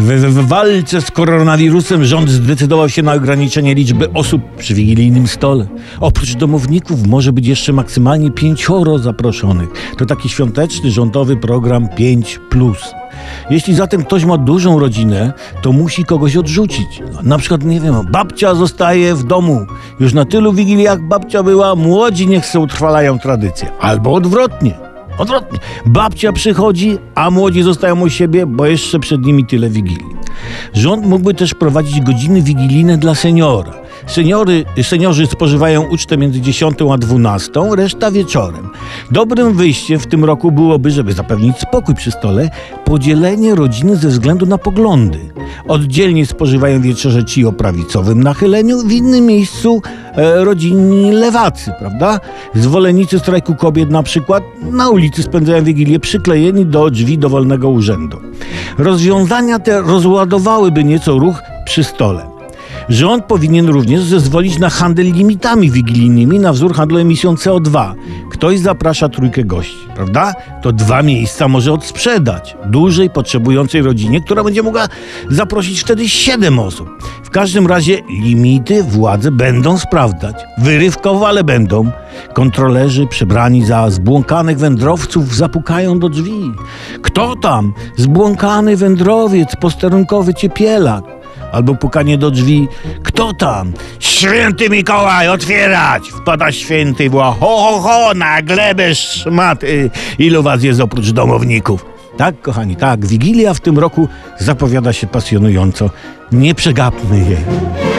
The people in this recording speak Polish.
W, w walce z koronawirusem rząd zdecydował się na ograniczenie liczby osób przy wigilijnym stole. Oprócz domowników może być jeszcze maksymalnie pięcioro zaproszonych. To taki świąteczny rządowy program 5. Jeśli zatem ktoś ma dużą rodzinę, to musi kogoś odrzucić. No, Na przykład, nie wiem, babcia zostaje w domu. Już na tylu wigilii jak babcia była, młodzi niech se utrwalają tradycję. Albo odwrotnie. Odwrotnie. Babcia przychodzi, a młodzi zostają u siebie, bo jeszcze przed nimi tyle wigilii. Rząd mógłby też prowadzić godziny wigilijne dla seniora. Seniory, seniorzy spożywają ucztę między 10 a 12, reszta wieczorem. Dobrym wyjściem w tym roku byłoby, żeby zapewnić spokój przy stole, podzielenie rodziny ze względu na poglądy. Oddzielnie spożywają wieczorze ci o prawicowym nachyleniu, w innym miejscu rodzinni lewacy, prawda? Zwolennicy strajku kobiet na przykład na ulicy spędzają Wigilię przyklejeni do drzwi dowolnego urzędu. Rozwiązania te rozładowałyby nieco ruch przy stole. Rząd powinien również zezwolić na handel limitami wigilijnymi na wzór handlu emisją CO2. Ktoś zaprasza trójkę gości, prawda? To dwa miejsca może odsprzedać dużej, potrzebującej rodzinie, która będzie mogła zaprosić wtedy siedem osób. W każdym razie limity władze będą sprawdzać. Wyrywkowo, ale będą. Kontrolerzy przebrani za zbłąkanych wędrowców zapukają do drzwi. Kto tam? Zbłąkany wędrowiec, posterunkowy ciepielak albo pukanie do drzwi. Kto tam? Święty Mikołaj, otwierać! Wpada święty woła, ho, ho, ho, na glebę szmaty. Ilu was jest oprócz domowników? Tak, kochani, tak, Wigilia w tym roku zapowiada się pasjonująco. Nie przegapmy jej.